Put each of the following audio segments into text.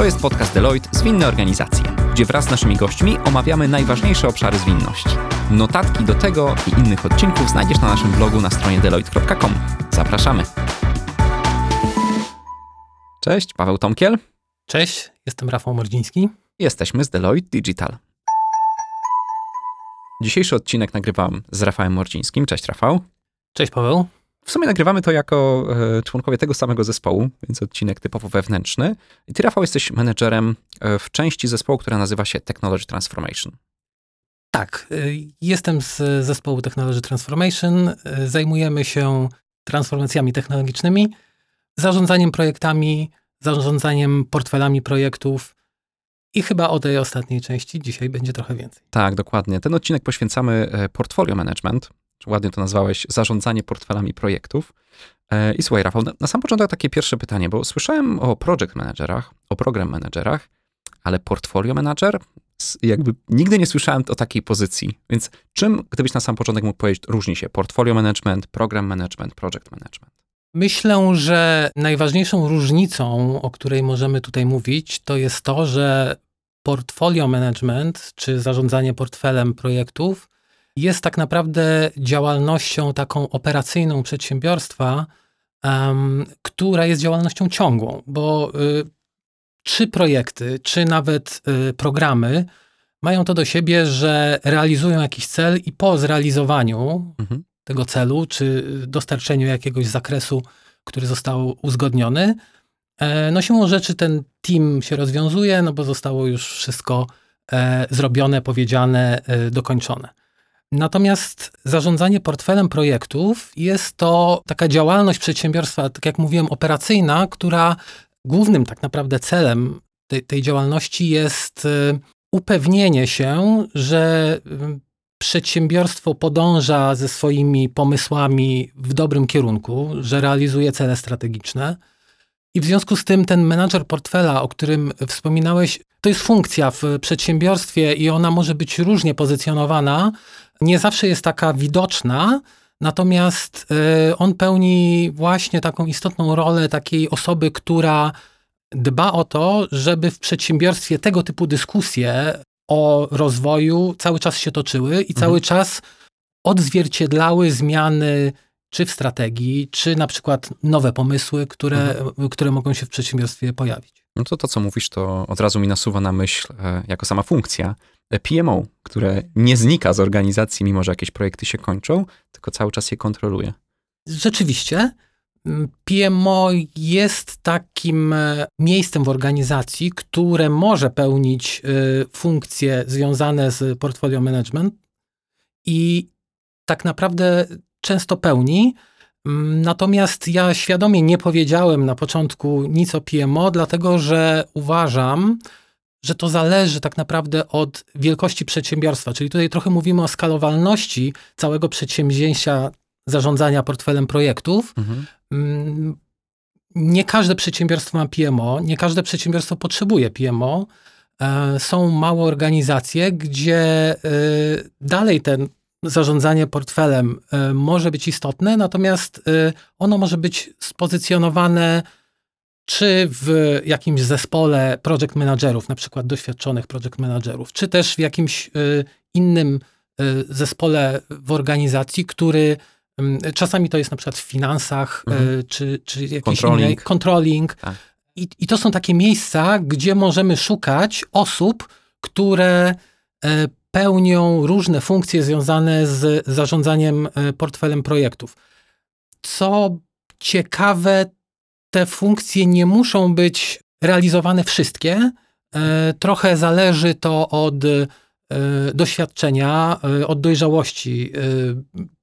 To jest podcast Deloitte Zwinne Organizacje, gdzie wraz z naszymi gośćmi omawiamy najważniejsze obszary zwinności. Notatki do tego i innych odcinków znajdziesz na naszym blogu na stronie deloitte.com. Zapraszamy. Cześć, Paweł Tomkiel. Cześć, jestem Rafał Mordziński. Jesteśmy z Deloitte Digital. Dzisiejszy odcinek nagrywam z Rafałem Mordzińskim. Cześć, Rafał. Cześć, Paweł. W sumie nagrywamy to jako e, członkowie tego samego zespołu, więc odcinek typowo wewnętrzny. I ty, Rafał, jesteś menedżerem e, w części zespołu, która nazywa się Technology Transformation. Tak, y, jestem z zespołu Technology Transformation. Zajmujemy się transformacjami technologicznymi, zarządzaniem projektami, zarządzaniem portfelami projektów i chyba o tej ostatniej części dzisiaj będzie trochę więcej. Tak, dokładnie. Ten odcinek poświęcamy e, portfolio management, ładnie to nazwałeś, zarządzanie portfelami projektów. E, I słuchaj, Rafał, na, na sam początek takie pierwsze pytanie, bo słyszałem o project managerach, o program managerach, ale portfolio manager, jakby nigdy nie słyszałem o takiej pozycji. Więc czym, gdybyś na sam początek mógł powiedzieć, różni się portfolio management, program management, project management? Myślę, że najważniejszą różnicą, o której możemy tutaj mówić, to jest to, że portfolio management, czy zarządzanie portfelem projektów, jest tak naprawdę działalnością taką operacyjną przedsiębiorstwa, em, która jest działalnością ciągłą, bo y, czy projekty, czy nawet y, programy mają to do siebie, że realizują jakiś cel i po zrealizowaniu Mhm. tego celu, czy dostarczeniu jakiegoś zakresu, który został uzgodniony. E, No siłą rzeczy ten team się rozwiązuje, no bo zostało już wszystko e, zrobione, powiedziane, e, dokończone. Natomiast zarządzanie portfelem projektów jest to taka działalność przedsiębiorstwa, tak jak mówiłem, operacyjna, która głównym tak naprawdę celem tej, tej działalności jest e, upewnienie się, że e, przedsiębiorstwo podąża ze swoimi pomysłami w dobrym kierunku, że realizuje cele strategiczne. I w związku z tym ten menadżer portfela, o którym wspominałeś, to jest funkcja w przedsiębiorstwie i ona może być różnie pozycjonowana. Nie zawsze jest taka widoczna, natomiast y, on pełni właśnie taką istotną rolę takiej osoby, która dba o to, żeby w przedsiębiorstwie tego typu dyskusje o rozwoju cały czas się toczyły i cały czas odzwierciedlały zmiany czy w strategii, czy na przykład nowe pomysły, które, które mogą się w przedsiębiorstwie pojawić. No to to, co mówisz, to od razu mi nasuwa na myśl, e, jako sama funkcja, e, PMO, które nie znika z organizacji, mimo że jakieś projekty się kończą, tylko cały czas je kontroluje. Rzeczywiście, m, PMO jest takim e, miejscem w organizacji, które może pełnić e, funkcje związane z portfolio management i tak naprawdę często pełni. Mm, Natomiast ja świadomie nie powiedziałem na początku nic o PMO, dlatego że uważam, że to zależy tak naprawdę od wielkości przedsiębiorstwa. Czyli tutaj trochę mówimy o skalowalności całego przedsięwzięcia zarządzania portfelem projektów. Mhm. Mm, Nie każde przedsiębiorstwo ma PMO, nie każde przedsiębiorstwo potrzebuje PMO. E, Są małe organizacje, gdzie e, dalej ten zarządzanie portfelem e, może być istotne, natomiast e, ono może być spozycjonowane czy w jakimś zespole project managerów, na przykład doświadczonych project managerów, czy też w jakimś e, innym zespole w organizacji, który czasami to jest na przykład w finansach, Mhm. czy, czy jakiś Controlling. innej, controlling. Tak. I, I to są takie miejsca, gdzie możemy szukać osób, które pełnią różne funkcje związane z zarządzaniem e, portfelem projektów. Co ciekawe, te funkcje nie muszą być realizowane wszystkie. E, Trochę zależy to od e, doświadczenia, od dojrzałości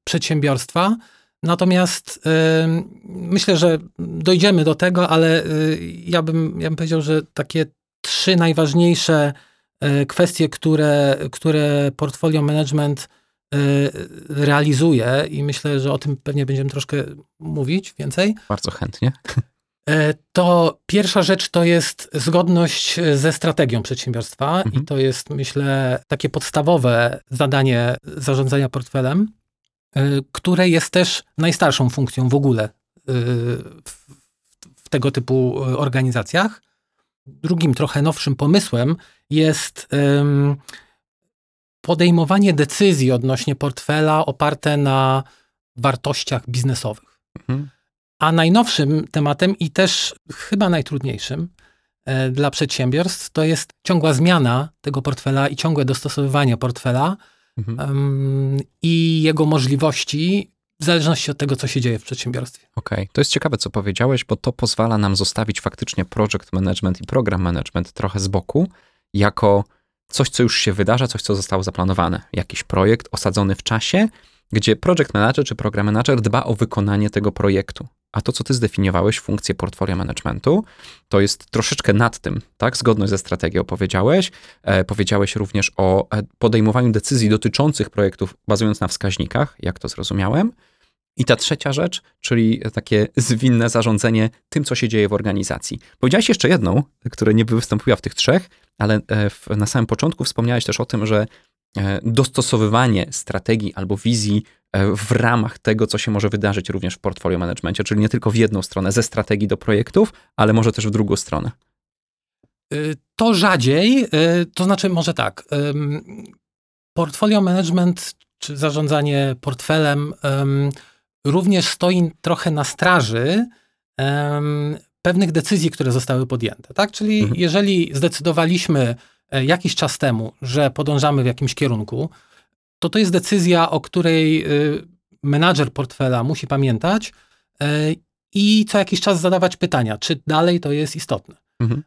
przedsiębiorstwa. Natomiast myślę, że dojdziemy do tego, ale ja bym, ja bym powiedział, że takie trzy najważniejsze kwestie, które, które portfolio management e, realizuje i myślę, że o tym pewnie będziemy troszkę mówić więcej. Bardzo chętnie. E, To pierwsza rzecz to jest zgodność ze strategią przedsiębiorstwa Mhm. i to jest, myślę, takie podstawowe zadanie zarządzania portfelem, e, które jest też najstarszą funkcją w ogóle e, w, tego typu e, organizacjach. Drugim, trochę nowszym pomysłem jest podejmowanie decyzji odnośnie portfela oparte na wartościach biznesowych. Mhm. A najnowszym tematem i też chyba najtrudniejszym e, dla przedsiębiorstw to jest ciągła zmiana tego portfela i ciągłe dostosowywanie portfela mhm. i jego możliwości w zależności od tego, co się dzieje w przedsiębiorstwie. Okej, okay. to jest ciekawe, co powiedziałeś, bo to pozwala nam zostawić faktycznie project management i program management trochę z boku, jako coś, co już się wydarza, coś, co zostało zaplanowane. Jakiś projekt osadzony w czasie, gdzie project manager czy program manager dba o wykonanie tego projektu. A to, co ty zdefiniowałeś, funkcję portfolio managementu, to jest troszeczkę nad tym, tak? Zgodność ze strategią powiedziałeś. E, powiedziałeś również o e, podejmowaniu decyzji dotyczących projektów bazując na wskaźnikach, jak to zrozumiałem. I ta trzecia rzecz, czyli takie zwinne zarządzanie tym, co się dzieje w organizacji. Powiedziałeś jeszcze jedną, która nie wystąpiła w tych trzech, ale e, w, na samym początku wspomniałeś też o tym, że e, dostosowywanie strategii albo wizji w ramach tego, co się może wydarzyć również w portfolio managementie, czyli nie tylko w jedną stronę, ze strategii do projektów, ale może też w drugą stronę. Y, to rzadziej, y, to znaczy może tak. Portfolio management czy zarządzanie portfelem również stoi trochę na straży pewnych decyzji, które zostały podjęte. Tak? Czyli mhm. jeżeli zdecydowaliśmy e, jakiś czas temu, że podążamy w jakimś kierunku, to to jest decyzja, o której e, menadżer portfela musi pamiętać e, i co jakiś czas zadawać pytania, czy dalej to jest istotne. Mhm.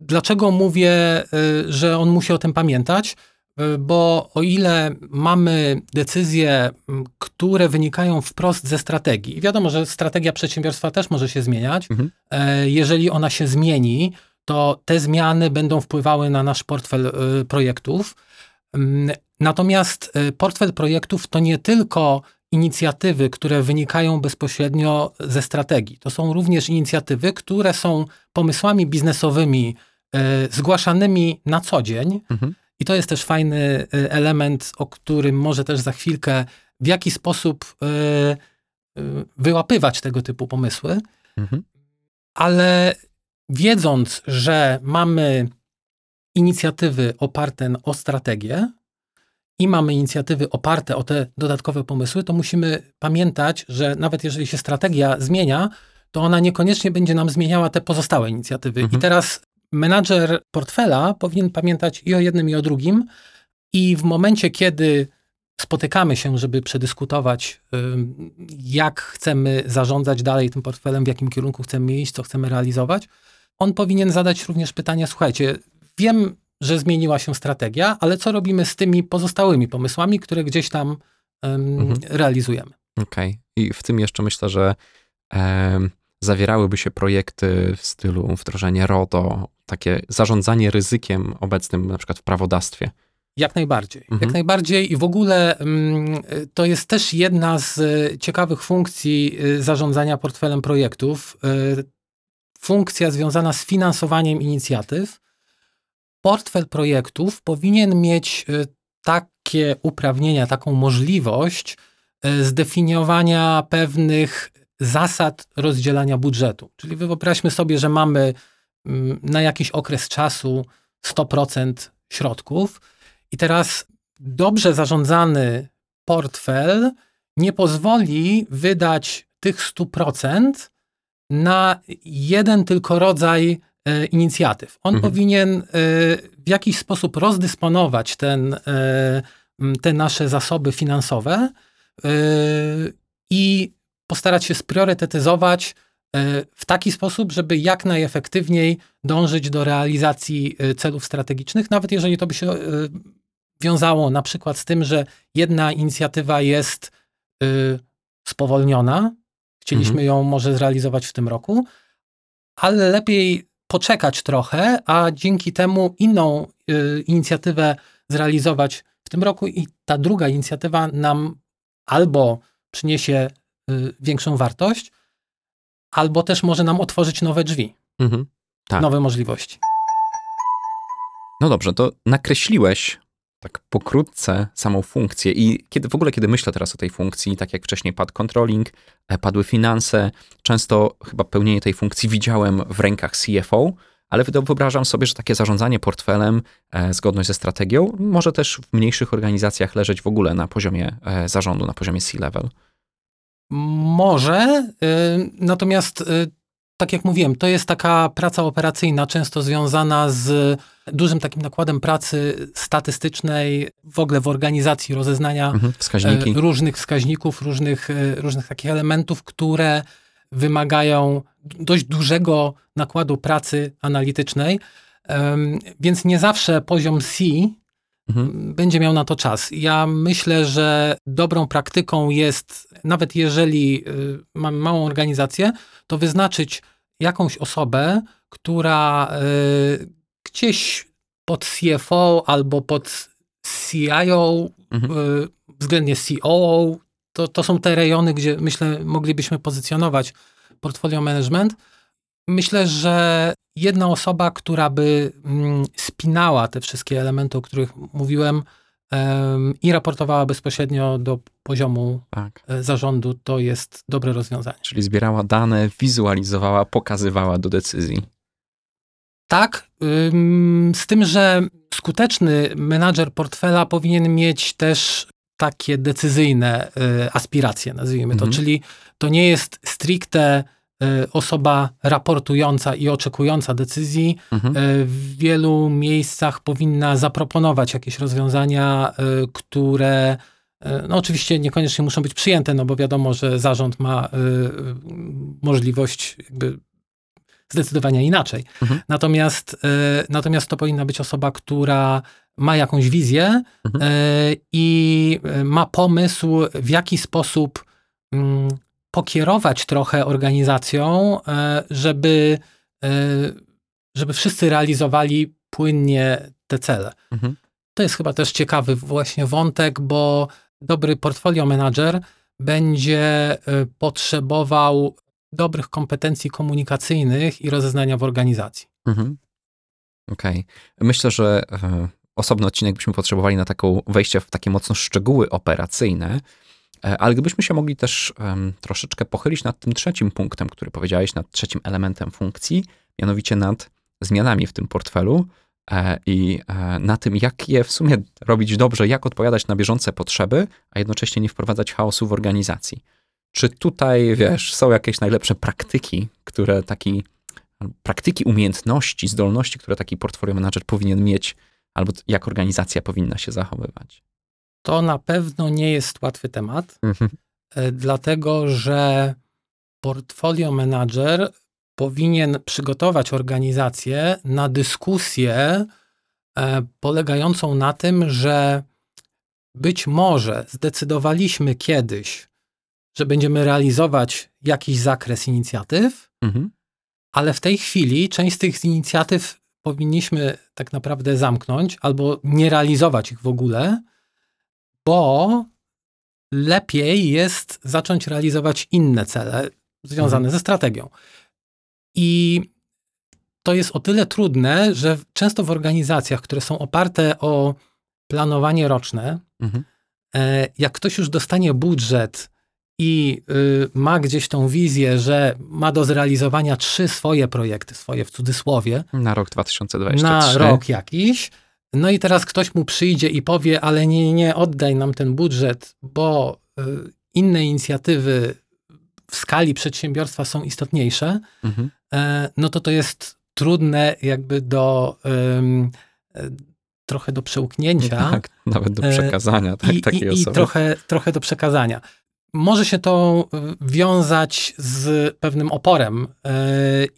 Dlaczego mówię, że on musi o tym pamiętać? E, bo o ile mamy decyzje, które wynikają wprost ze strategii, i wiadomo, że strategia przedsiębiorstwa też może się zmieniać, mhm. E, jeżeli ona się zmieni, to te zmiany będą wpływały na nasz portfel e, projektów. Natomiast portfel projektów to nie tylko inicjatywy, które wynikają bezpośrednio ze strategii. To są również inicjatywy, które są pomysłami biznesowymi zgłaszanymi na co dzień. Mhm i to jest też fajny y, element, o którym może też za chwilkę, w jaki sposób y, y, wyłapywać tego typu pomysły. Mhm. Ale wiedząc, że mamy inicjatywy oparte o strategię i mamy inicjatywy oparte o te dodatkowe pomysły, to musimy pamiętać, że nawet jeżeli się strategia zmienia, to ona niekoniecznie będzie nam zmieniała te pozostałe inicjatywy. Mhm. I teraz menadżer portfela powinien pamiętać i o jednym, i o drugim. I w momencie, kiedy spotykamy się, żeby przedyskutować, jak chcemy zarządzać dalej tym portfelem, w jakim kierunku chcemy iść, co chcemy realizować, on powinien zadać również pytanie: Słuchajcie, wiem, że zmieniła się strategia, ale co robimy z tymi pozostałymi pomysłami, które gdzieś tam um, mhm. realizujemy? Okej. Okay. I w tym jeszcze myślę, że um, zawierałyby się projekty w stylu wdrożenie RODO, takie zarządzanie ryzykiem obecnym na przykład w prawodawstwie. Jak najbardziej. Mhm. Jak najbardziej i w ogóle to jest też jedna z ciekawych funkcji e, zarządzania portfelem projektów. E, funkcja związana z finansowaniem inicjatyw. Portfel projektów powinien mieć takie uprawnienia, taką możliwość zdefiniowania pewnych zasad rozdzielania budżetu. Czyli wyobraźmy sobie, że mamy mm, na jakiś okres czasu 100% środków i teraz dobrze zarządzany portfel nie pozwoli wydać tych 100% na jeden tylko rodzaj e, inicjatyw. On mhm. powinien e, w jakiś sposób rozdysponować ten, e, te nasze zasoby finansowe e, i postarać się spriorytetyzować e, w taki sposób, żeby jak najefektywniej dążyć do realizacji e, celów strategicznych, nawet jeżeli to by się e, wiązało na przykład z tym, że jedna inicjatywa jest spowolniona, chcieliśmy mhm. ją może zrealizować w tym roku, ale lepiej poczekać trochę, a dzięki temu inną inicjatywę zrealizować w tym roku i ta druga inicjatywa nam albo przyniesie Y, większą wartość, albo też może nam otworzyć nowe drzwi, mhm, tak. nowe możliwości. No dobrze, to nakreśliłeś tak pokrótce samą funkcję i kiedy, w ogóle kiedy myślę teraz o tej funkcji, tak jak wcześniej padł controlling, e, padły finanse, często chyba pełnienie tej funkcji widziałem w rękach CFO, ale wyobrażam sobie, że takie zarządzanie portfelem, e, zgodność ze strategią, może też w mniejszych organizacjach leżeć w ogóle na poziomie e, zarządu, na poziomie C-level. Może, y, natomiast y, tak jak mówiłem, to jest taka praca operacyjna, często związana z dużym takim nakładem pracy statystycznej, w ogóle w organizacji rozeznania mhm, wskaźniki. E, różnych wskaźników, różnych, e, różnych takich elementów, które wymagają dość dużego nakładu pracy analitycznej, więc nie zawsze poziom C mhm. będzie miał na to czas. Ja myślę, że dobrą praktyką jest, nawet jeżeli y, mamy małą organizację, to wyznaczyć jakąś osobę, która y, gdzieś pod CFO albo pod CIO, mhm. Y, względnie COO, to, to są te rejony, gdzie myślę moglibyśmy pozycjonować portfolio management. Myślę, że jedna osoba, która by mm, spinała te wszystkie elementy, o których mówiłem i raportowała bezpośrednio do poziomu tak. E, zarządu, to jest dobre rozwiązanie. Czyli zbierała dane, wizualizowała, pokazywała do decyzji. Tak, z tym, że skuteczny menadżer portfela powinien mieć też takie decyzyjne y, aspiracje, nazwijmy to. Mhm. Czyli to nie jest stricte osoba raportująca i oczekująca decyzji. Mhm. Y, w wielu miejscach powinna zaproponować jakieś rozwiązania, które no oczywiście niekoniecznie muszą być przyjęte, no bo wiadomo, że zarząd ma możliwość jakby zdecydowania inaczej. Mhm. Natomiast, natomiast to powinna być osoba, która ma jakąś wizję mhm. I ma pomysł, w jaki sposób mm, pokierować trochę organizacją, e, żeby, żeby wszyscy realizowali płynnie te cele. Mhm. To jest chyba też ciekawy właśnie wątek, bo dobry portfolio manager będzie potrzebował dobrych kompetencji komunikacyjnych i rozeznania w organizacji. Mhm. Okej. Okay. Myślę, że osobny odcinek byśmy potrzebowali na taką wejście w takie mocno szczegóły operacyjne, e, ale gdybyśmy się mogli też um, troszeczkę pochylić nad tym trzecim punktem, który powiedziałeś, nad trzecim elementem funkcji, mianowicie nad zmianami w tym portfelu e, i e, na tym, jak je w sumie robić dobrze, jak odpowiadać na bieżące potrzeby, a jednocześnie nie wprowadzać chaosu w organizacji. Czy tutaj, wiesz, są jakieś najlepsze praktyki, które taki, praktyki umiejętności, zdolności, które taki portfolio manager powinien mieć, albo jak organizacja powinna się zachowywać? To na pewno nie jest łatwy temat, mhm. E, dlatego że portfolio manager powinien przygotować organizację na dyskusję e, polegającą na tym, że być może zdecydowaliśmy kiedyś, że będziemy realizować jakiś zakres inicjatyw, mhm. ale w tej chwili część z tych inicjatyw powinniśmy tak naprawdę zamknąć albo nie realizować ich w ogóle, bo lepiej jest zacząć realizować inne cele związane mhm. ze strategią. I to jest o tyle trudne, że często w organizacjach, które są oparte o planowanie roczne, mhm. E, jak ktoś już dostanie budżet i y, ma gdzieś tą wizję, że ma do zrealizowania trzy swoje projekty, swoje w cudzysłowie. Na rok 2023. Na rok jakiś. No i teraz ktoś mu przyjdzie i powie, ale nie, nie, oddaj nam ten budżet, bo y, inne inicjatywy w skali przedsiębiorstwa są istotniejsze, mhm. e, no to to jest trudne jakby do y, trochę do przełknięcia. Tak, nawet do przekazania tak, I, takiej i, osoby. I trochę, trochę do przekazania. Może się to y, wiązać z pewnym oporem y,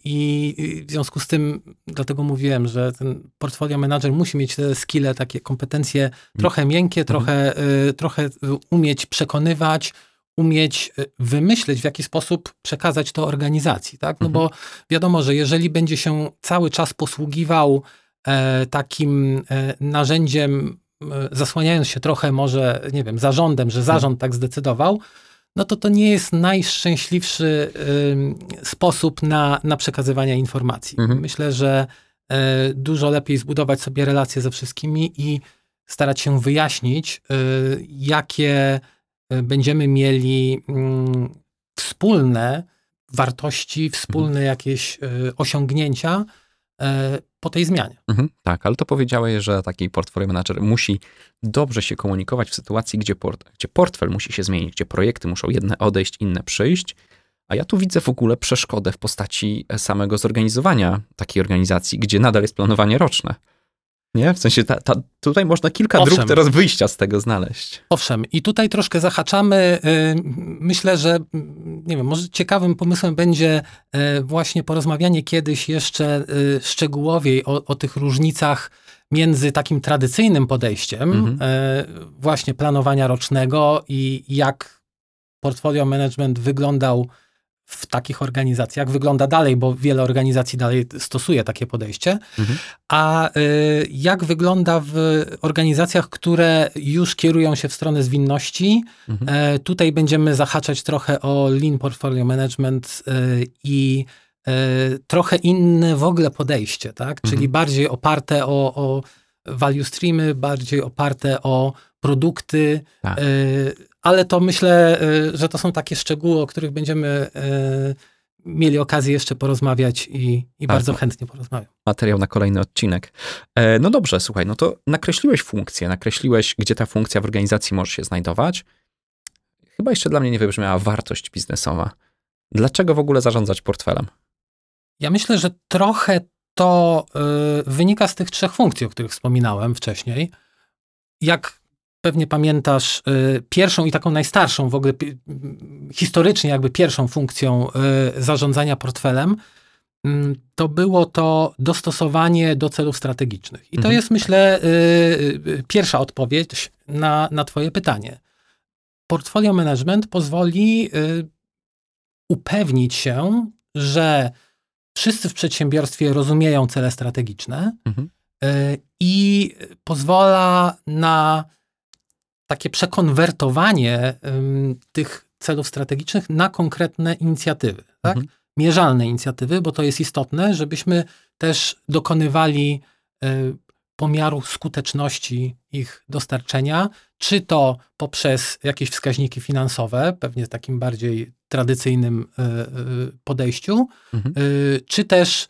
i w związku z tym, dlatego mówiłem, że ten portfolio manager musi mieć te skille, takie kompetencje trochę miękkie, mhm. trochę, y, trochę umieć przekonywać, umieć wymyśleć, w jaki sposób przekazać to organizacji, tak? No bo mhm. wiadomo, że jeżeli będzie się cały czas posługiwał e, takim e, narzędziem zasłaniając się trochę może, nie wiem, zarządem, że zarząd tak zdecydował, no to to nie jest najszczęśliwszy y, sposób na, na przekazywanie informacji. Mhm. Myślę, że y, dużo lepiej zbudować sobie relacje ze wszystkimi i starać się wyjaśnić, y, jakie będziemy mieli mm, wspólne wartości, wspólne mhm. jakieś osiągnięcia e, po tej zmianie. Mhm, tak, ale to powiedziałeś, że taki portfolio manager musi dobrze się komunikować w sytuacji, gdzie, port, gdzie portfel musi się zmienić, gdzie projekty muszą jedne odejść, inne przyjść. A ja tu widzę w ogóle przeszkodę w postaci samego zorganizowania takiej organizacji, gdzie nadal jest planowanie roczne. Nie? W sensie ta, ta, tutaj można kilka Owszem. dróg teraz wyjścia z tego znaleźć. Owszem, i tutaj troszkę zahaczamy. y, Myślę, że y, nie wiem, może ciekawym pomysłem będzie y, właśnie porozmawianie kiedyś jeszcze y, szczegółowiej o, o tych różnicach między takim tradycyjnym podejściem Mhm. właśnie planowania rocznego i jak portfolio management wyglądał w takich organizacjach, wygląda dalej, bo wiele organizacji dalej stosuje takie podejście, Mhm. a y, jak wygląda w organizacjach, które już kierują się w stronę zwinności. Mhm. E, tutaj będziemy zahaczać trochę o Lean Portfolio Management y, i y, trochę inne w ogóle podejście, tak? Czyli Mhm. bardziej oparte o, o value streamy, bardziej oparte o produkty, Tak. Ale to myślę, y, że to są takie szczegóły, o których będziemy y, mieli okazję jeszcze porozmawiać i, i Tak. bardzo chętnie porozmawiam. materiał na kolejny odcinek. E, no dobrze, słuchaj, no to nakreśliłeś funkcję, nakreśliłeś, gdzie ta funkcja w organizacji może się znajdować. Chyba jeszcze dla mnie nie wybrzmiała wartość biznesowa. Dlaczego w ogóle zarządzać portfelem? Ja myślę, że trochę to y, wynika z tych trzech funkcji, o których wspominałem wcześniej. Jak pewnie pamiętasz, y, pierwszą i taką najstarszą w ogóle, historycznie jakby pierwszą funkcją y, zarządzania portfelem, mm, to było to dostosowanie do celów strategicznych. I to Mhm. jest, myślę, y, pierwsza odpowiedź na, na Twoje pytanie. Portfolio management pozwoli upewnić się, że wszyscy w przedsiębiorstwie rozumieją cele strategiczne Mhm. i pozwala na takie przekonwertowanie ym, tych celów strategicznych na konkretne inicjatywy, tak? Mhm. mierzalne inicjatywy, bo to jest istotne, żebyśmy też dokonywali y, pomiaru skuteczności ich dostarczenia, czy to poprzez jakieś wskaźniki finansowe, pewnie w takim bardziej tradycyjnym y, y, podejściu, Mhm. czy też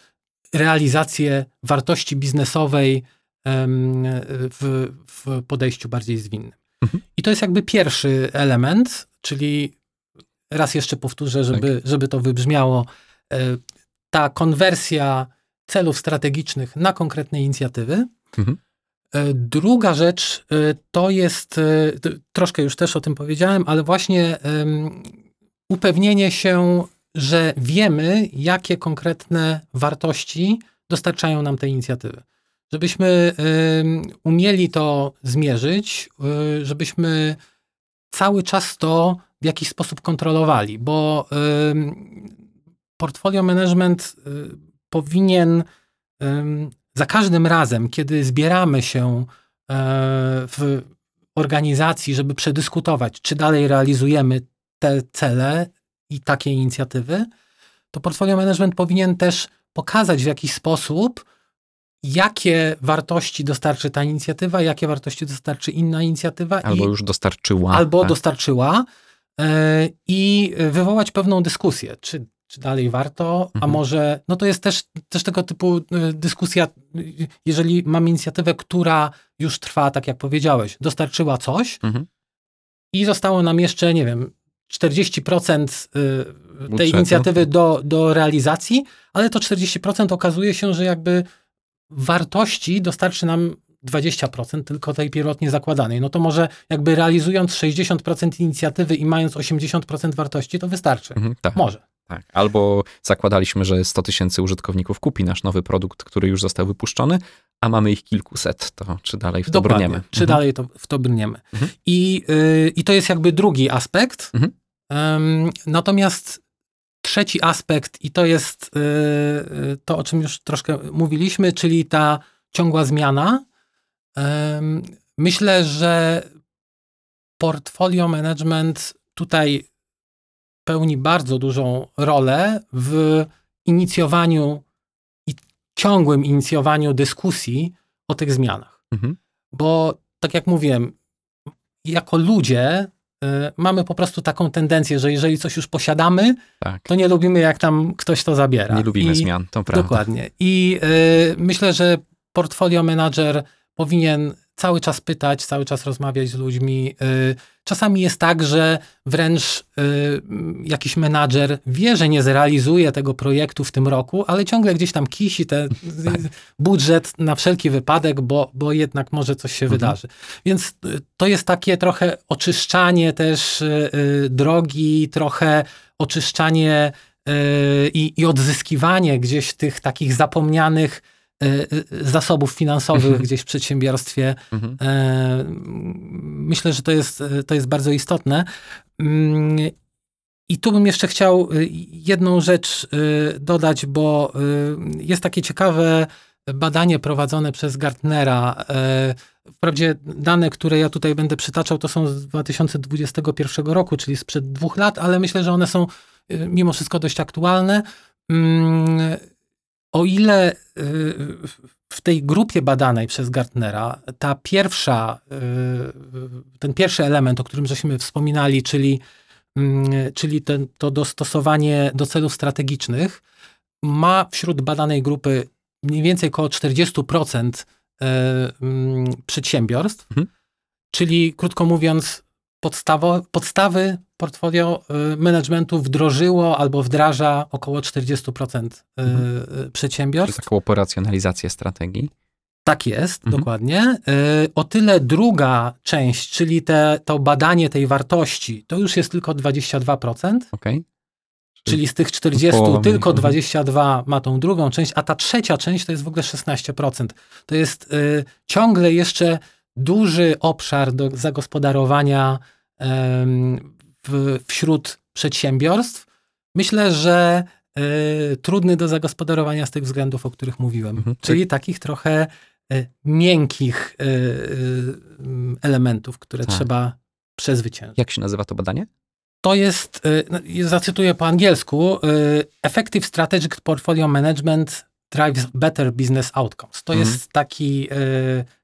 realizację wartości biznesowej w, w podejściu bardziej zwinnym. Mhm. I to jest jakby pierwszy element, czyli raz jeszcze powtórzę, żeby, żeby to wybrzmiało, e, ta konwersja celów strategicznych na konkretne inicjatywy. Mhm. E, Druga rzecz e, to jest, troszkę już też o tym powiedziałem, ale właśnie upewnienie się, że wiemy, jakie konkretne wartości dostarczają nam te inicjatywy. Żebyśmy umieli to zmierzyć, y, żebyśmy cały czas to w jakiś sposób kontrolowali, bo portfolio management y, powinien za każdym razem, kiedy zbieramy się e, w organizacji, żeby przedyskutować, czy dalej realizujemy te cele i takie inicjatywy, to portfolio management powinien też pokazać w jakiś sposób, jakie wartości dostarczy ta inicjatywa, jakie wartości dostarczy inna inicjatywa Albo i, już dostarczyła. albo tak. dostarczyła e, i wywołać pewną dyskusję, czy, czy dalej warto, a Mhm. może, no to jest też, też tego typu e, dyskusja, jeżeli mamy inicjatywę, która już trwa, tak jak powiedziałeś, dostarczyła coś Mhm. i zostało nam jeszcze, nie wiem, 40% y, tej Budżetu. inicjatywy do, do realizacji, ale to 40% okazuje się, że jakby wartości dostarczy nam 20% tylko tej pierwotnie zakładanej. No to może jakby realizując 60% inicjatywy i mając 80% wartości, to wystarczy. Mhm, tak. Może. Tak. Albo zakładaliśmy, że 100 tysięcy użytkowników kupi nasz nowy produkt, który już został wypuszczony, a mamy ich kilkuset. To czy dalej w to Dokładnie. brniemy? Czy Mhm. dalej to, w to brniemy. Mhm. I, y, I to jest jakby drugi aspekt. Mhm. Em, natomiast trzeci aspekt, i to jest y, y, to, o czym już troszkę mówiliśmy, czyli ta ciągła zmiana. Myślę, że portfolio management tutaj pełni bardzo dużą rolę w inicjowaniu i ciągłym inicjowaniu dyskusji o tych zmianach. Mhm. Bo tak jak mówiłem, jako ludzie mamy po prostu taką tendencję, że jeżeli coś już posiadamy, Tak. to nie lubimy, jak tam ktoś to zabiera. Nie lubimy I, zmian, to prawda. Dokładnie. I y, myślę, że portfolio manager powinien cały czas pytać, cały czas rozmawiać z ludźmi. Y, czasami jest tak, że wręcz y, jakiś menadżer wie, że nie zrealizuje tego projektu w tym roku, ale ciągle gdzieś tam kisi ten budżet na wszelki wypadek, bo, bo jednak może coś się Mhm. wydarzy. Więc y, to jest takie trochę oczyszczanie też drogi, trochę oczyszczanie i, i odzyskiwanie gdzieś tych takich zapomnianych zasobów finansowych Mhm. gdzieś w przedsiębiorstwie. Mhm. E, Myślę, że to jest, to jest bardzo istotne. Mm, I tu bym jeszcze chciał jedną rzecz dodać, bo jest takie ciekawe badanie prowadzone przez Gartnera. E, Wprawdzie dane, które ja tutaj będę przytaczał, to są z 2021 roku, czyli sprzed dwóch lat, ale myślę, że one są mimo wszystko dość aktualne. O ile y, w tej grupie badanej przez Gartnera ta pierwsza, y, ten pierwszy element, o którym żeśmy wspominali, czyli, mm, czyli ten, to dostosowanie do celów strategicznych, ma wśród badanej grupy mniej więcej około 40% y, mm, przedsiębiorstw, Mhm. czyli krótko mówiąc, podstawo, podstawy portfolio y, managementu wdrożyło albo wdraża około 40% y, Mhm. y, Czyli przedsiębiorstw. taką operacjonalizację strategii. Tak jest, Mhm. dokładnie. O tyle druga część, czyli te, to badanie tej wartości, to już jest tylko 22%, Okej? czyli z tych 40 Połowa mniej. tylko Mhm. 22 ma tą drugą część, a ta trzecia część to jest w ogóle 16%. To jest y, ciągle jeszcze duży obszar do zagospodarowania w, wśród przedsiębiorstw. Myślę, że y, trudny do zagospodarowania z tych względów, o których mówiłem. Mhm. Czyli takich trochę y, miękkich y, elementów, które Tak. trzeba przezwyciężyć. Jak się nazywa to badanie? To jest, no, zacytuję po angielsku, Effective Strategic Portfolio Management drives better business outcomes. To Mhm. jest taki,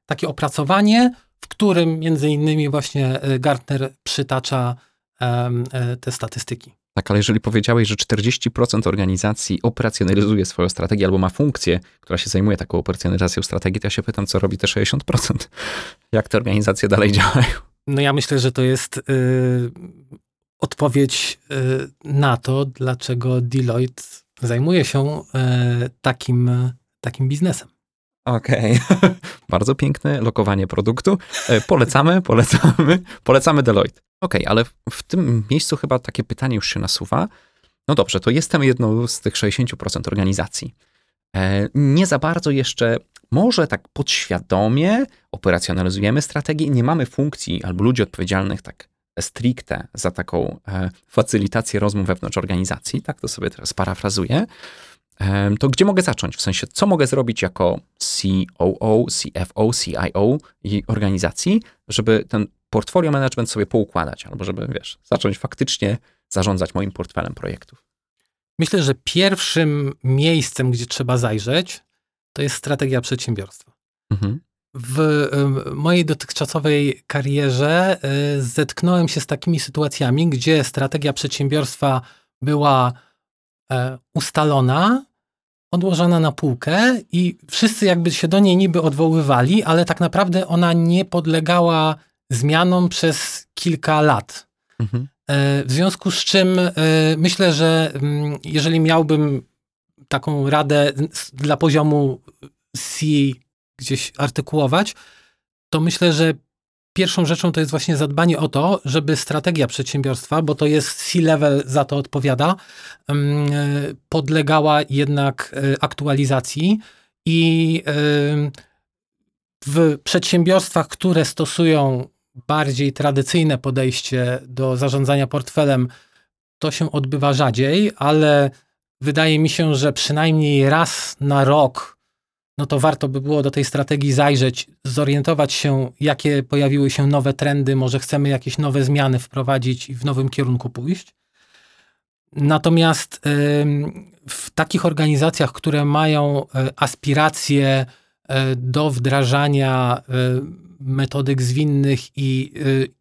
takie opracowanie, w którym między innymi właśnie y, Gartner przytacza y, te statystyki. Tak, ale jeżeli powiedziałeś, że 40% organizacji operacjonalizuje swoją strategię albo ma funkcję, która się zajmuje taką operacjonalizacją strategii, to ja się pytam, co robi te 60%? Jak te organizacje dalej działają? No ja myślę, że to jest y, odpowiedź y, na to, dlaczego Deloitte zajmuje się y, takim, takim biznesem. Okej. Bardzo piękne lokowanie produktu. E, Polecamy, polecamy, polecamy Deloitte. Okej, ale w- w tym miejscu chyba takie pytanie już się nasuwa. No dobrze, to jestem jedną z tych 60% organizacji. E, Nie za bardzo jeszcze, może tak podświadomie operacjonalizujemy strategię, nie mamy funkcji albo ludzi odpowiedzialnych tak stricte za taką e, facylitację rozmów wewnątrz organizacji, tak to sobie teraz parafrazuję. To gdzie mogę zacząć? W sensie, co mogę zrobić jako COO, CFO, CIO i organizacji, żeby ten portfolio management sobie poukładać, albo żeby, wiesz, zacząć faktycznie zarządzać moim portfelem projektów. Myślę, że pierwszym miejscem, gdzie trzeba zajrzeć, to jest strategia przedsiębiorstwa. Mhm. W mojej dotychczasowej karierze y, zetknąłem się z takimi sytuacjami, gdzie strategia przedsiębiorstwa była e, ustalona, odłożona na półkę i wszyscy jakby się do niej niby odwoływali, ale tak naprawdę ona nie podlegała zmianom przez kilka lat. Mhm. E, W związku z czym e, myślę, że mm, jeżeli miałbym taką radę dla poziomu C gdzieś artykułować, to myślę, że pierwszą rzeczą to jest właśnie zadbanie o to, żeby strategia przedsiębiorstwa, bo to jest C-level za to odpowiada, podlegała jednak e, aktualizacji i w przedsiębiorstwach, które stosują bardziej tradycyjne podejście do zarządzania portfelem, to się odbywa rzadziej, ale wydaje mi się, że przynajmniej raz na rok, no to warto by było do tej strategii zajrzeć, zorientować się, jakie pojawiły się nowe trendy, może chcemy jakieś nowe zmiany wprowadzić i w nowym kierunku pójść. Natomiast w takich organizacjach, które mają e, aspiracje e, do wdrażania e, metodyk zwinnych i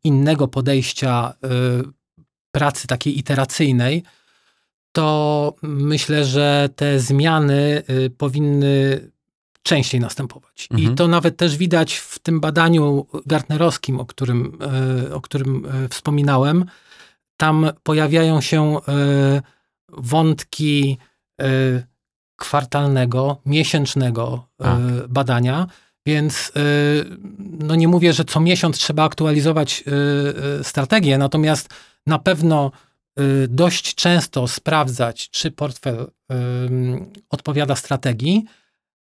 innego podejścia pracy takiej iteracyjnej, to myślę, że te zmiany powinny częściej następować. Mhm. I to nawet też widać w tym badaniu gartnerowskim, o którym, y, o którym y, wspominałem. Tam pojawiają się y, wątki kwartalnego, miesięcznego Tak. badania, więc no nie mówię, że co miesiąc trzeba aktualizować strategię, natomiast na pewno dość często sprawdzać, czy portfel odpowiada strategii,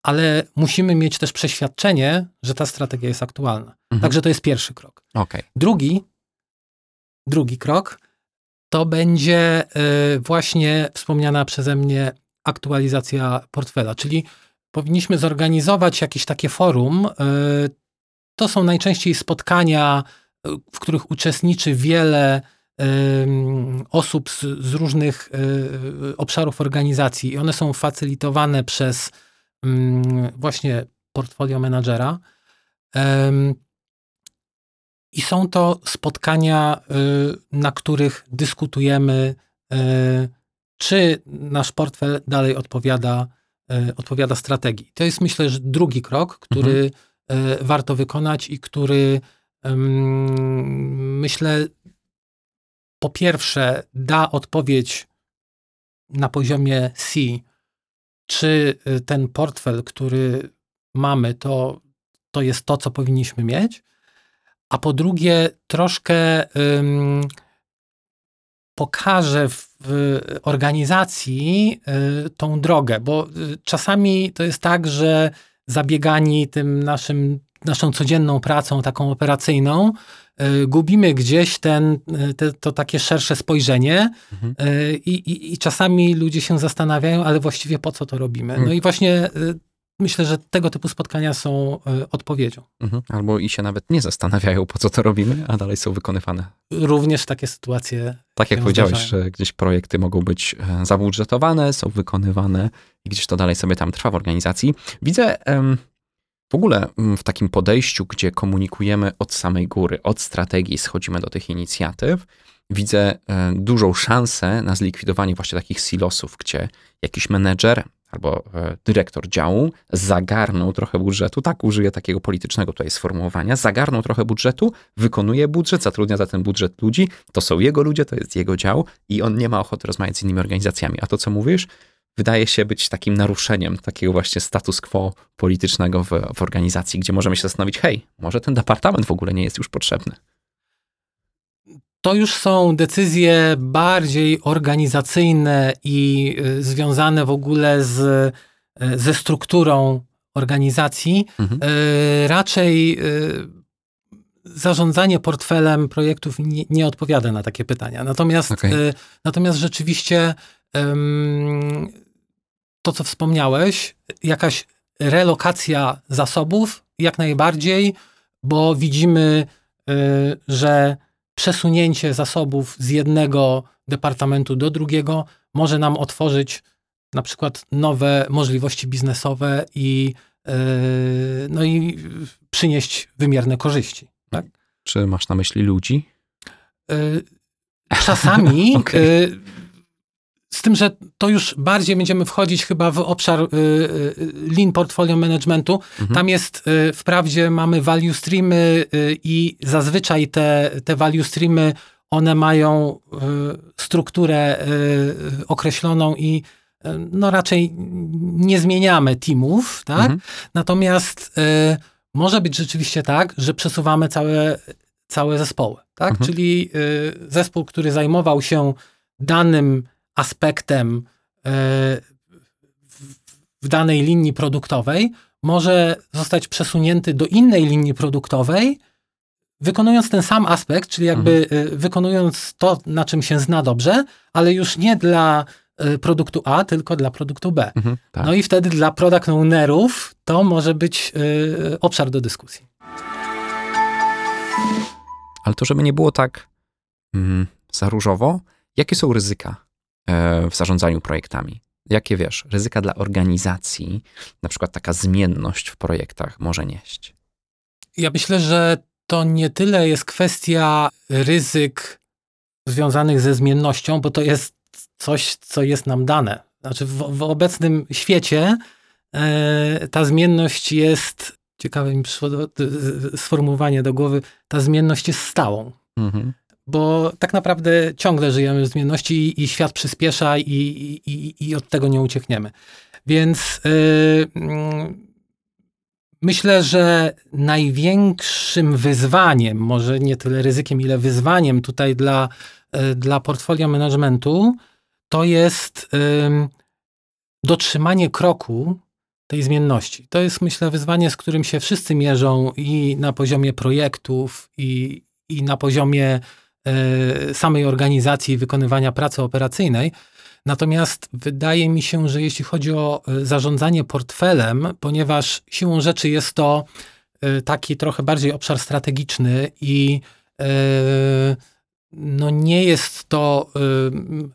ale musimy mieć też przeświadczenie, że ta strategia jest aktualna. Mhm. Także to jest pierwszy krok. Okej. Drugi, drugi krok to będzie y, właśnie wspomniana przeze mnie aktualizacja portfela, czyli powinniśmy zorganizować jakieś takie forum. y, To są najczęściej spotkania, y, w których uczestniczy wiele ym, osób z, z różnych y, obszarów organizacji i one są facylitowane przez właśnie portfolio menadżera. I są to spotkania, y, na których dyskutujemy, y, czy nasz portfel dalej odpowiada, y, odpowiada strategii. To jest myślę, że drugi krok, który y, warto wykonać i który myślę, po pierwsze, da odpowiedź na poziomie C, czy y, ten portfel, który mamy, to, to jest to, co powinniśmy mieć, a po drugie, troszkę ym, pokaże w, w organizacji y, tą drogę, bo y, czasami to jest tak, że zabiegani tym naszym, naszą codzienną pracą, taką operacyjną, gubimy gdzieś ten, y, te, to takie szersze spojrzenie Mhm. y, i, i, i czasami ludzie się zastanawiają, ale właściwie po co to robimy. No Mm. i właśnie myślę, że tego typu spotkania są odpowiedzią. Mhm. Albo i się nawet nie zastanawiają, po co to robimy, a dalej są wykonywane. Również takie sytuacje Tak jak powiedziałeś, zdarzają. że gdzieś projekty mogą być e, zabudżetowane, są wykonywane i gdzieś to dalej sobie tam trwa w organizacji. Widzę em, w ogóle mm, w takim podejściu, gdzie komunikujemy od samej góry, od strategii, schodzimy do tych inicjatyw, widzę e, dużą szansę na zlikwidowanie właśnie takich silosów, gdzie jakiś menedżer albo e, dyrektor działu zagarnął trochę budżetu, tak użyję takiego politycznego tutaj sformułowania, zagarnął trochę budżetu, wykonuje budżet, zatrudnia za ten budżet ludzi, to są jego ludzie, to jest jego dział i on nie ma ochoty rozmawiać z innymi organizacjami. A to, co mówisz, wydaje się być takim naruszeniem takiego właśnie status quo politycznego w, w organizacji, gdzie możemy się zastanowić, hej, może ten departament w ogóle nie jest już potrzebny. To już są decyzje bardziej organizacyjne i y, związane w ogóle z, y, ze strukturą organizacji. Mhm. Y, Raczej zarządzanie portfelem projektów nie, nie odpowiada na takie pytania. Natomiast, Okej. y, natomiast rzeczywiście to, co wspomniałeś, jakaś relokacja zasobów, jak najbardziej, bo widzimy, y, że przesunięcie zasobów z jednego departamentu do drugiego może nam otworzyć na przykład nowe możliwości biznesowe i, y, no i przynieść wymierne korzyści. Tak? Czy masz na myśli ludzi? Y, Czasami, Okej. Y, z tym, że to już bardziej będziemy wchodzić chyba w obszar y, y, lean portfolio managementu. Mhm. Tam jest, y, wprawdzie mamy value streamy y, i zazwyczaj te, te value streamy, one mają y, strukturę y, określoną i y, no raczej nie zmieniamy teamów, tak? Mhm. Natomiast y, może być rzeczywiście tak, że przesuwamy całe, całe zespoły, tak? Mhm. Czyli y, zespół, który zajmował się danym aspektem y, w, danej linii produktowej, może zostać przesunięty do innej linii produktowej, wykonując ten sam aspekt, czyli jakby y, wykonując to, na czym się zna dobrze, ale już nie dla y, produktu A, tylko dla produktu B. Mhm. Tak. No i wtedy dla product ownerów to może być y, obszar do dyskusji. Ale to, żeby nie było tak mm, za różowo, jakie są ryzyka e, w zarządzaniu projektami? Jakie wiesz, ryzyka dla organizacji, na przykład taka zmienność w projektach może nieść? Ja myślę, że to nie tyle jest kwestia ryzyk związanych ze zmiennością, bo to jest coś, co jest nam dane. Znaczy w, w obecnym świecie e, ta zmienność jest, ciekawe mi przyszło do, do, sformułowanie do głowy, ta zmienność jest stałą. Mhm. Bo tak naprawdę ciągle żyjemy w zmienności i, świat przyspiesza i, i, i, od tego nie uciekniemy. Więc yy, myślę, że największym wyzwaniem, może nie tyle ryzykiem, ile wyzwaniem tutaj dla, yy, dla portfolio managementu, to jest yy, dotrzymanie kroku tej zmienności. To jest, myślę, wyzwanie, z którym się wszyscy mierzą i na poziomie projektów, i, i na poziomie samej organizacji wykonywania pracy operacyjnej. Natomiast wydaje mi się, że jeśli chodzi o e, zarządzanie portfelem, ponieważ siłą rzeczy jest to e, taki trochę bardziej obszar strategiczny i no nie jest to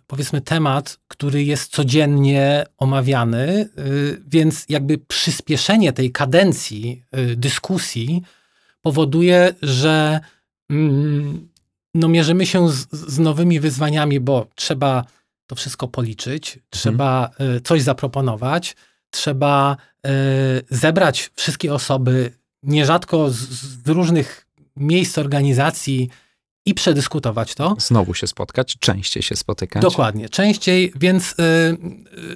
powiedzmy temat, który jest codziennie omawiany, więc jakby przyspieszenie tej kadencji dyskusji powoduje, że mm, no mierzymy się z, z nowymi wyzwaniami, bo trzeba to wszystko policzyć, trzeba y, coś zaproponować, trzeba y, zebrać wszystkie osoby, nierzadko z, z różnych miejsc organizacji i przedyskutować to. Znowu się spotkać, częściej się spotykać. Dokładnie, częściej, więc y,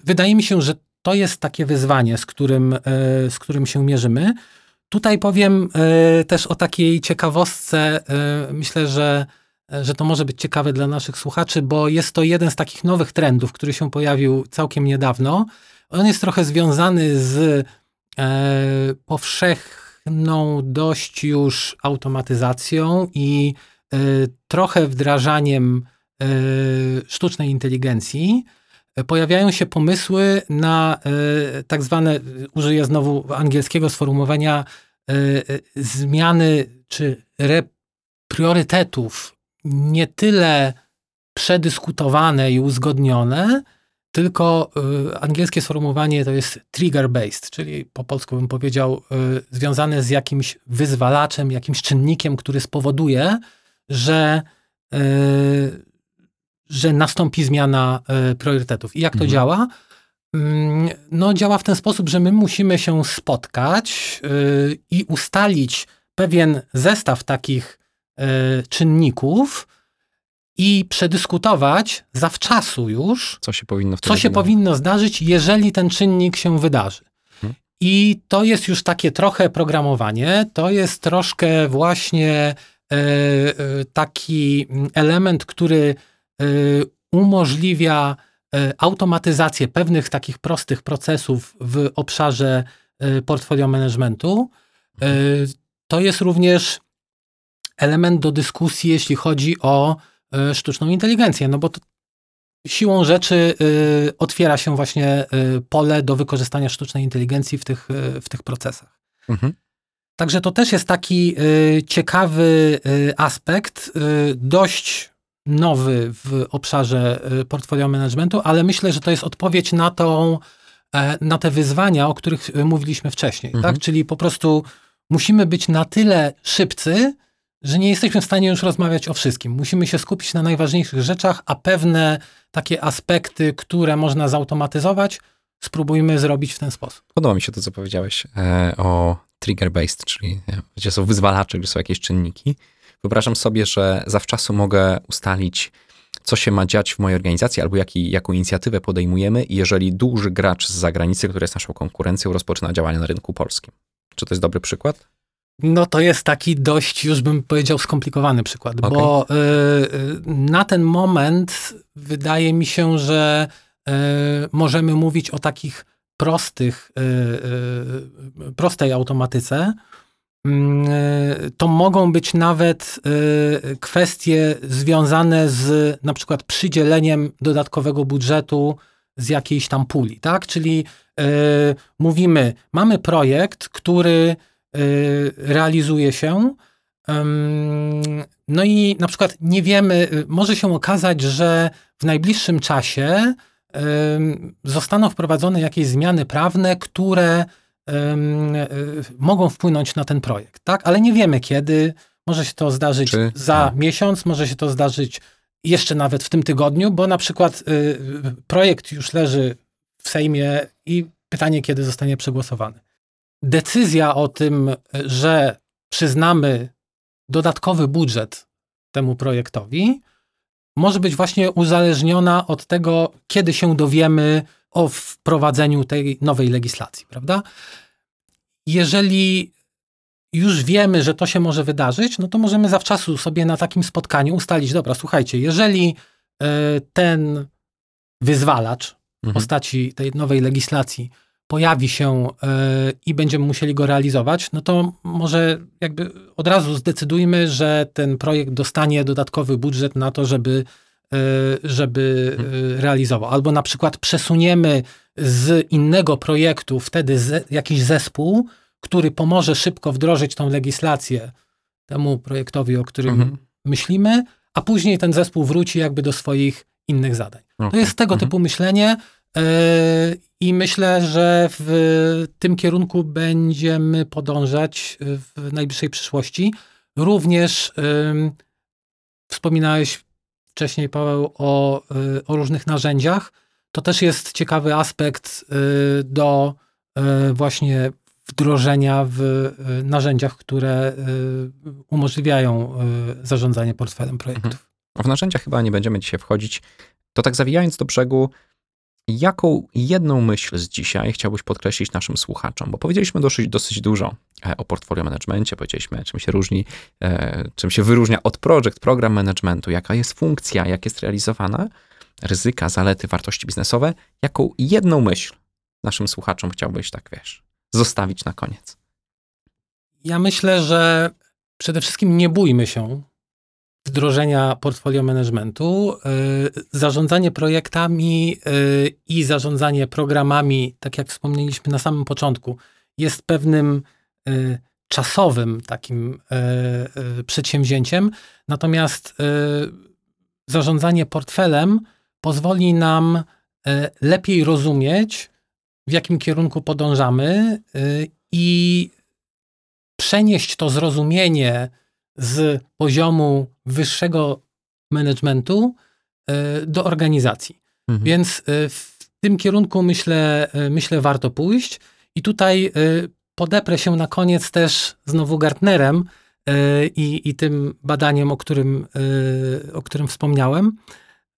wydaje mi się, że to jest takie wyzwanie, z którym, z którym się mierzymy. Tutaj powiem też o takiej ciekawostce. Myślę, że że to może być ciekawe dla naszych słuchaczy, bo jest to jeden z takich nowych trendów, który się pojawił całkiem niedawno. On jest trochę związany z e, powszechną dość już automatyzacją i e, trochę wdrażaniem e, sztucznej inteligencji. Pojawiają się pomysły na e, tak zwane, użyję znowu angielskiego sformułowania, e, e, zmiany czy priorytetów nie tyle przedyskutowane i uzgodnione, tylko y, angielskie sformułowanie to jest trigger-based, czyli po polsku bym powiedział y, związane z jakimś wyzwalaczem, jakimś czynnikiem, który spowoduje, że, y, że nastąpi zmiana y, priorytetów. I jak to mhm. działa? Mm, no, działa w ten sposób, że my musimy się spotkać y, i ustalić pewien zestaw takich czynników i przedyskutować zawczasu już, co się powinno, co się powinno zdarzyć, jeżeli ten czynnik się wydarzy. Hmm. I to jest już takie trochę programowanie, to jest troszkę właśnie e, e, taki element, który umożliwia automatyzację pewnych takich prostych procesów w obszarze portfolio managementu. Hmm. To jest również element do dyskusji, jeśli chodzi o y, sztuczną inteligencję, no bo to siłą rzeczy y, otwiera się właśnie y, pole do wykorzystania sztucznej inteligencji w tych, w tych procesach. Mhm. Także to też jest taki ciekawy aspekt, dość nowy w obszarze portfolio managementu, ale myślę, że to jest odpowiedź na, tą, e, na te wyzwania, o których mówiliśmy wcześniej. Tak? Mhm. Tak? Czyli po prostu musimy być na tyle szybcy, że nie jesteśmy w stanie już rozmawiać o wszystkim. Musimy się skupić na najważniejszych rzeczach, a pewne takie aspekty, które można zautomatyzować, spróbujmy zrobić w ten sposób. Podoba mi się to, co powiedziałeś e, o trigger-based, czyli gdzie są wyzwalacze, gdzie są jakieś czynniki. Wyobrażam sobie, że zawczasu mogę ustalić, co się ma dziać w mojej organizacji, albo jaki, jaką inicjatywę podejmujemy, jeżeli duży gracz z zagranicy, który jest naszą konkurencją, rozpoczyna działania na rynku polskim. Czy to jest dobry przykład? No to jest taki dość, już bym powiedział, skomplikowany przykład, okay. bo y, y, na ten moment wydaje mi się, że y, możemy mówić o takich prostych, y, y, prostej automatyce. Mm, y, to mogą być nawet kwestie związane z na przykład przydzieleniem dodatkowego budżetu z jakiejś tam puli, tak? Czyli mówimy, mamy projekt, który realizuje się. No i na przykład nie wiemy, y, może się okazać, że w najbliższym czasie zostaną wprowadzone jakieś zmiany prawne, które e, mogą wpłynąć na ten projekt, tak? Ale nie wiemy kiedy. Może się to zdarzyć Czy- za tak. miesiąc, może się to zdarzyć jeszcze nawet w tym tygodniu, bo na przykład y, projekt już leży w Sejmie i pytanie, kiedy zostanie przegłosowany. Decyzja o tym, że przyznamy dodatkowy budżet temu projektowi, może być właśnie uzależniona od tego, kiedy się dowiemy o wprowadzeniu tej nowej legislacji, prawda? Jeżeli już wiemy, że to się może wydarzyć, no to możemy zawczasu sobie na takim spotkaniu ustalić, dobra, słuchajcie, jeżeli e, ten wyzwalacz w Mhm. postaci tej nowej legislacji pojawi się e, i będziemy musieli go realizować, no to może jakby od razu zdecydujmy, że ten projekt dostanie dodatkowy budżet na to, żeby, e, żeby e, realizował. Albo na przykład przesuniemy z innego projektu wtedy jakiś zespół, który pomoże szybko wdrożyć tą legislację temu projektowi, o którym Mhm. myślimy, a później ten zespół wróci jakby do swoich innych zadań. To Okej. jest tego Mhm. typu myślenie i myślę, że w tym kierunku będziemy podążać w najbliższej przyszłości. Również wspominałeś wcześniej, Paweł, o, y, o różnych narzędziach. To też jest ciekawy aspekt y, do właśnie wdrożenia w narzędziach, które umożliwiają zarządzanie portfelem projektów. W narzędzia chyba nie będziemy dzisiaj wchodzić. To tak zawijając do brzegu, jaką jedną myśl z dzisiaj chciałbyś podkreślić naszym słuchaczom? Bo powiedzieliśmy dosyć, dosyć dużo e, o portfolio managemencie, powiedzieliśmy, czym się różni, e, czym się wyróżnia od project, program managementu, jaka jest funkcja, jak jest realizowana, ryzyka, zalety, wartości biznesowe. Jaką jedną myśl naszym słuchaczom chciałbyś, tak wiesz, zostawić na koniec? Ja myślę, że przede wszystkim nie bójmy się wdrożenia portfolio managementu. Yy, Zarządzanie projektami yy, i zarządzanie programami, tak jak wspomnieliśmy na samym początku, jest pewnym yy, czasowym takim przedsięwzięciem. Natomiast zarządzanie portfelem pozwoli nam lepiej rozumieć, w jakim kierunku podążamy i przenieść to zrozumienie z poziomu wyższego managementu y, do organizacji. Mhm. Więc y, w tym kierunku myślę, y, myślę warto pójść. I tutaj podeprę się na koniec też znowu Gartnerem i, i tym badaniem, o którym, o którym wspomniałem.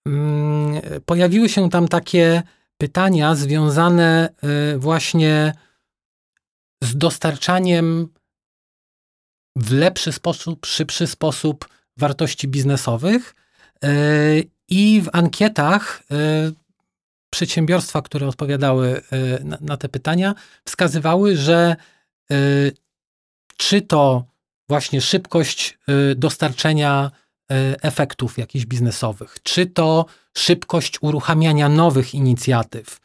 Mm, Pojawiły się tam takie pytania związane właśnie z dostarczaniem w lepszy sposób, szybszy sposób wartości biznesowych. Yy, I w ankietach yy, przedsiębiorstwa, które odpowiadały yy, na, te pytania, wskazywały, że czy to właśnie szybkość dostarczenia efektów jakichś biznesowych, czy to szybkość uruchamiania nowych inicjatyw,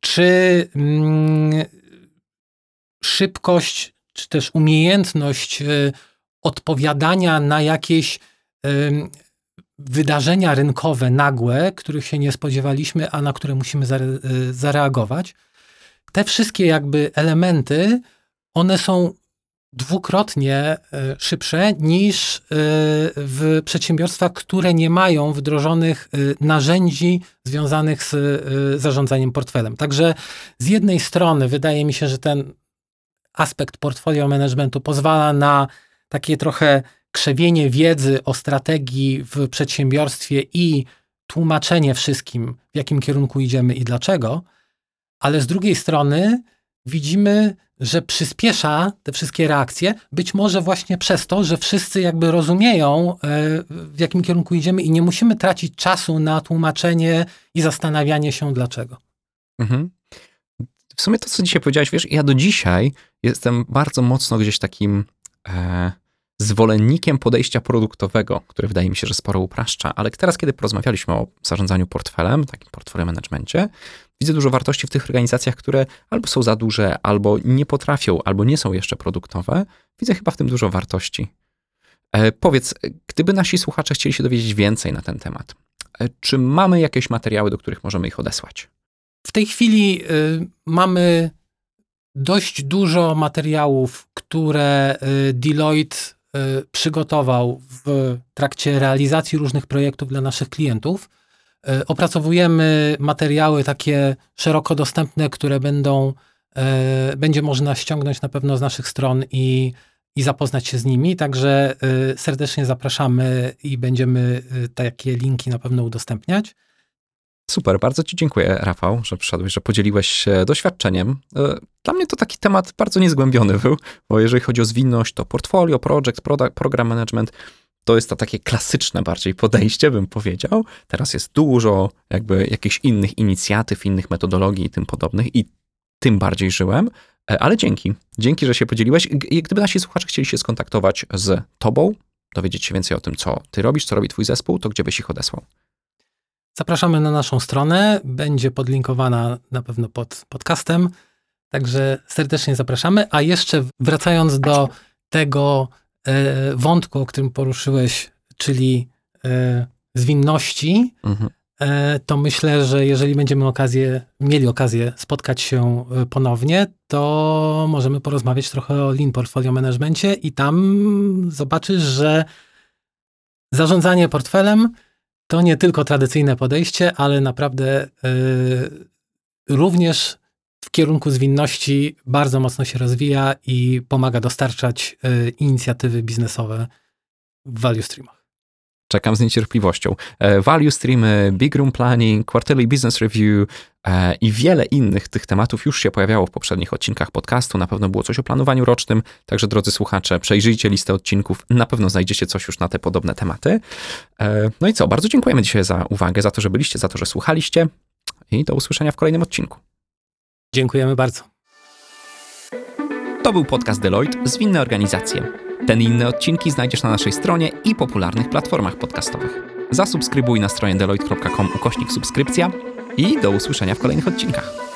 czy mm, szybkość, czy też umiejętność y, odpowiadania na jakieś wydarzenia rynkowe nagłe, których się nie spodziewaliśmy, a na które musimy y, zareagować. Te wszystkie jakby elementy, one są dwukrotnie y, szybsze niż w przedsiębiorstwach, które nie mają wdrożonych narzędzi związanych z zarządzaniem portfelem. Także z jednej strony wydaje mi się, że ten aspekt portfolio managementu pozwala na takie trochę krzewienie wiedzy o strategii w przedsiębiorstwie i tłumaczenie wszystkim, w jakim kierunku idziemy i dlaczego, ale z drugiej strony widzimy, że przyspiesza te wszystkie reakcje, być może właśnie przez to, że wszyscy jakby rozumieją, e, w jakim kierunku idziemy i nie musimy tracić czasu na tłumaczenie i zastanawianie się dlaczego. Mhm. W sumie to, co dzisiaj powiedziałeś, wiesz, ja do dzisiaj jestem bardzo mocno gdzieś takim e, zwolennikiem podejścia produktowego, które wydaje mi się, że sporo upraszcza, ale teraz, kiedy porozmawialiśmy o zarządzaniu portfelem, takim portfolio managemencie, widzę dużo wartości w tych organizacjach, które albo są za duże, albo nie potrafią, albo nie są jeszcze produktowe. Widzę chyba w tym dużo wartości. E, powiedz, gdyby nasi słuchacze chcieli się dowiedzieć więcej na ten temat, e, czy mamy jakieś materiały, do których możemy ich odesłać? W tej chwili y, mamy dość dużo materiałów, które y, Deloitte y, przygotował w trakcie realizacji różnych projektów dla naszych klientów. Opracowujemy materiały takie szeroko dostępne, które będą, będzie można ściągnąć na pewno z naszych stron i, i zapoznać się z nimi. Także serdecznie zapraszamy i będziemy takie linki na pewno udostępniać. Super, bardzo Ci dziękuję, Rafał, że przyszedłeś, że podzieliłeś się doświadczeniem. E, Dla mnie to taki temat bardzo niezgłębiony był, bo jeżeli chodzi o zwinność, to portfolio, project, product, program management, to jest to takie klasyczne bardziej podejście, bym powiedział. Teraz jest dużo jakby jakichś innych inicjatyw, innych metodologii i tym podobnych i tym bardziej żyłem, E, ale dzięki. Dzięki, że się podzieliłeś. Gdyby nasi słuchacze chcieli się skontaktować z Tobą, dowiedzieć się więcej o tym, co Ty robisz, co robi Twój zespół, to gdzie byś ich odesłał? Zapraszamy na naszą stronę, będzie podlinkowana na pewno pod podcastem, także serdecznie zapraszamy. A jeszcze wracając do tego e, wątku, o którym poruszyłeś, czyli e, zwinności, Mhm. e, to myślę, że jeżeli będziemy okazję, mieli okazję spotkać się e, ponownie, to możemy porozmawiać trochę o Lean Portfolio Managemencie i tam zobaczysz, że zarządzanie portfelem to nie tylko tradycyjne podejście, ale naprawdę y, również w kierunku zwinności bardzo mocno się rozwija i pomaga dostarczać y, inicjatywy biznesowe w value streamach. Czekam z niecierpliwością. E, Value streamy, Big Room Planning, Quarterly Business Review e, i wiele innych tych tematów już się pojawiało w poprzednich odcinkach podcastu. Na pewno było coś o planowaniu rocznym, także drodzy słuchacze, przejrzyjcie listę odcinków, na pewno znajdziecie coś już na te podobne tematy. E, No i co, bardzo dziękujemy dzisiaj za uwagę, za to, że byliście, za to, że słuchaliście i do usłyszenia w kolejnym odcinku. Dziękujemy bardzo. To był podcast Deloitte Zwinne Organizacje. Ten i inne odcinki znajdziesz na naszej stronie i popularnych platformach podcastowych. Zasubskrybuj na stronie deloitte.com ukośnik subskrypcja i do usłyszenia w kolejnych odcinkach.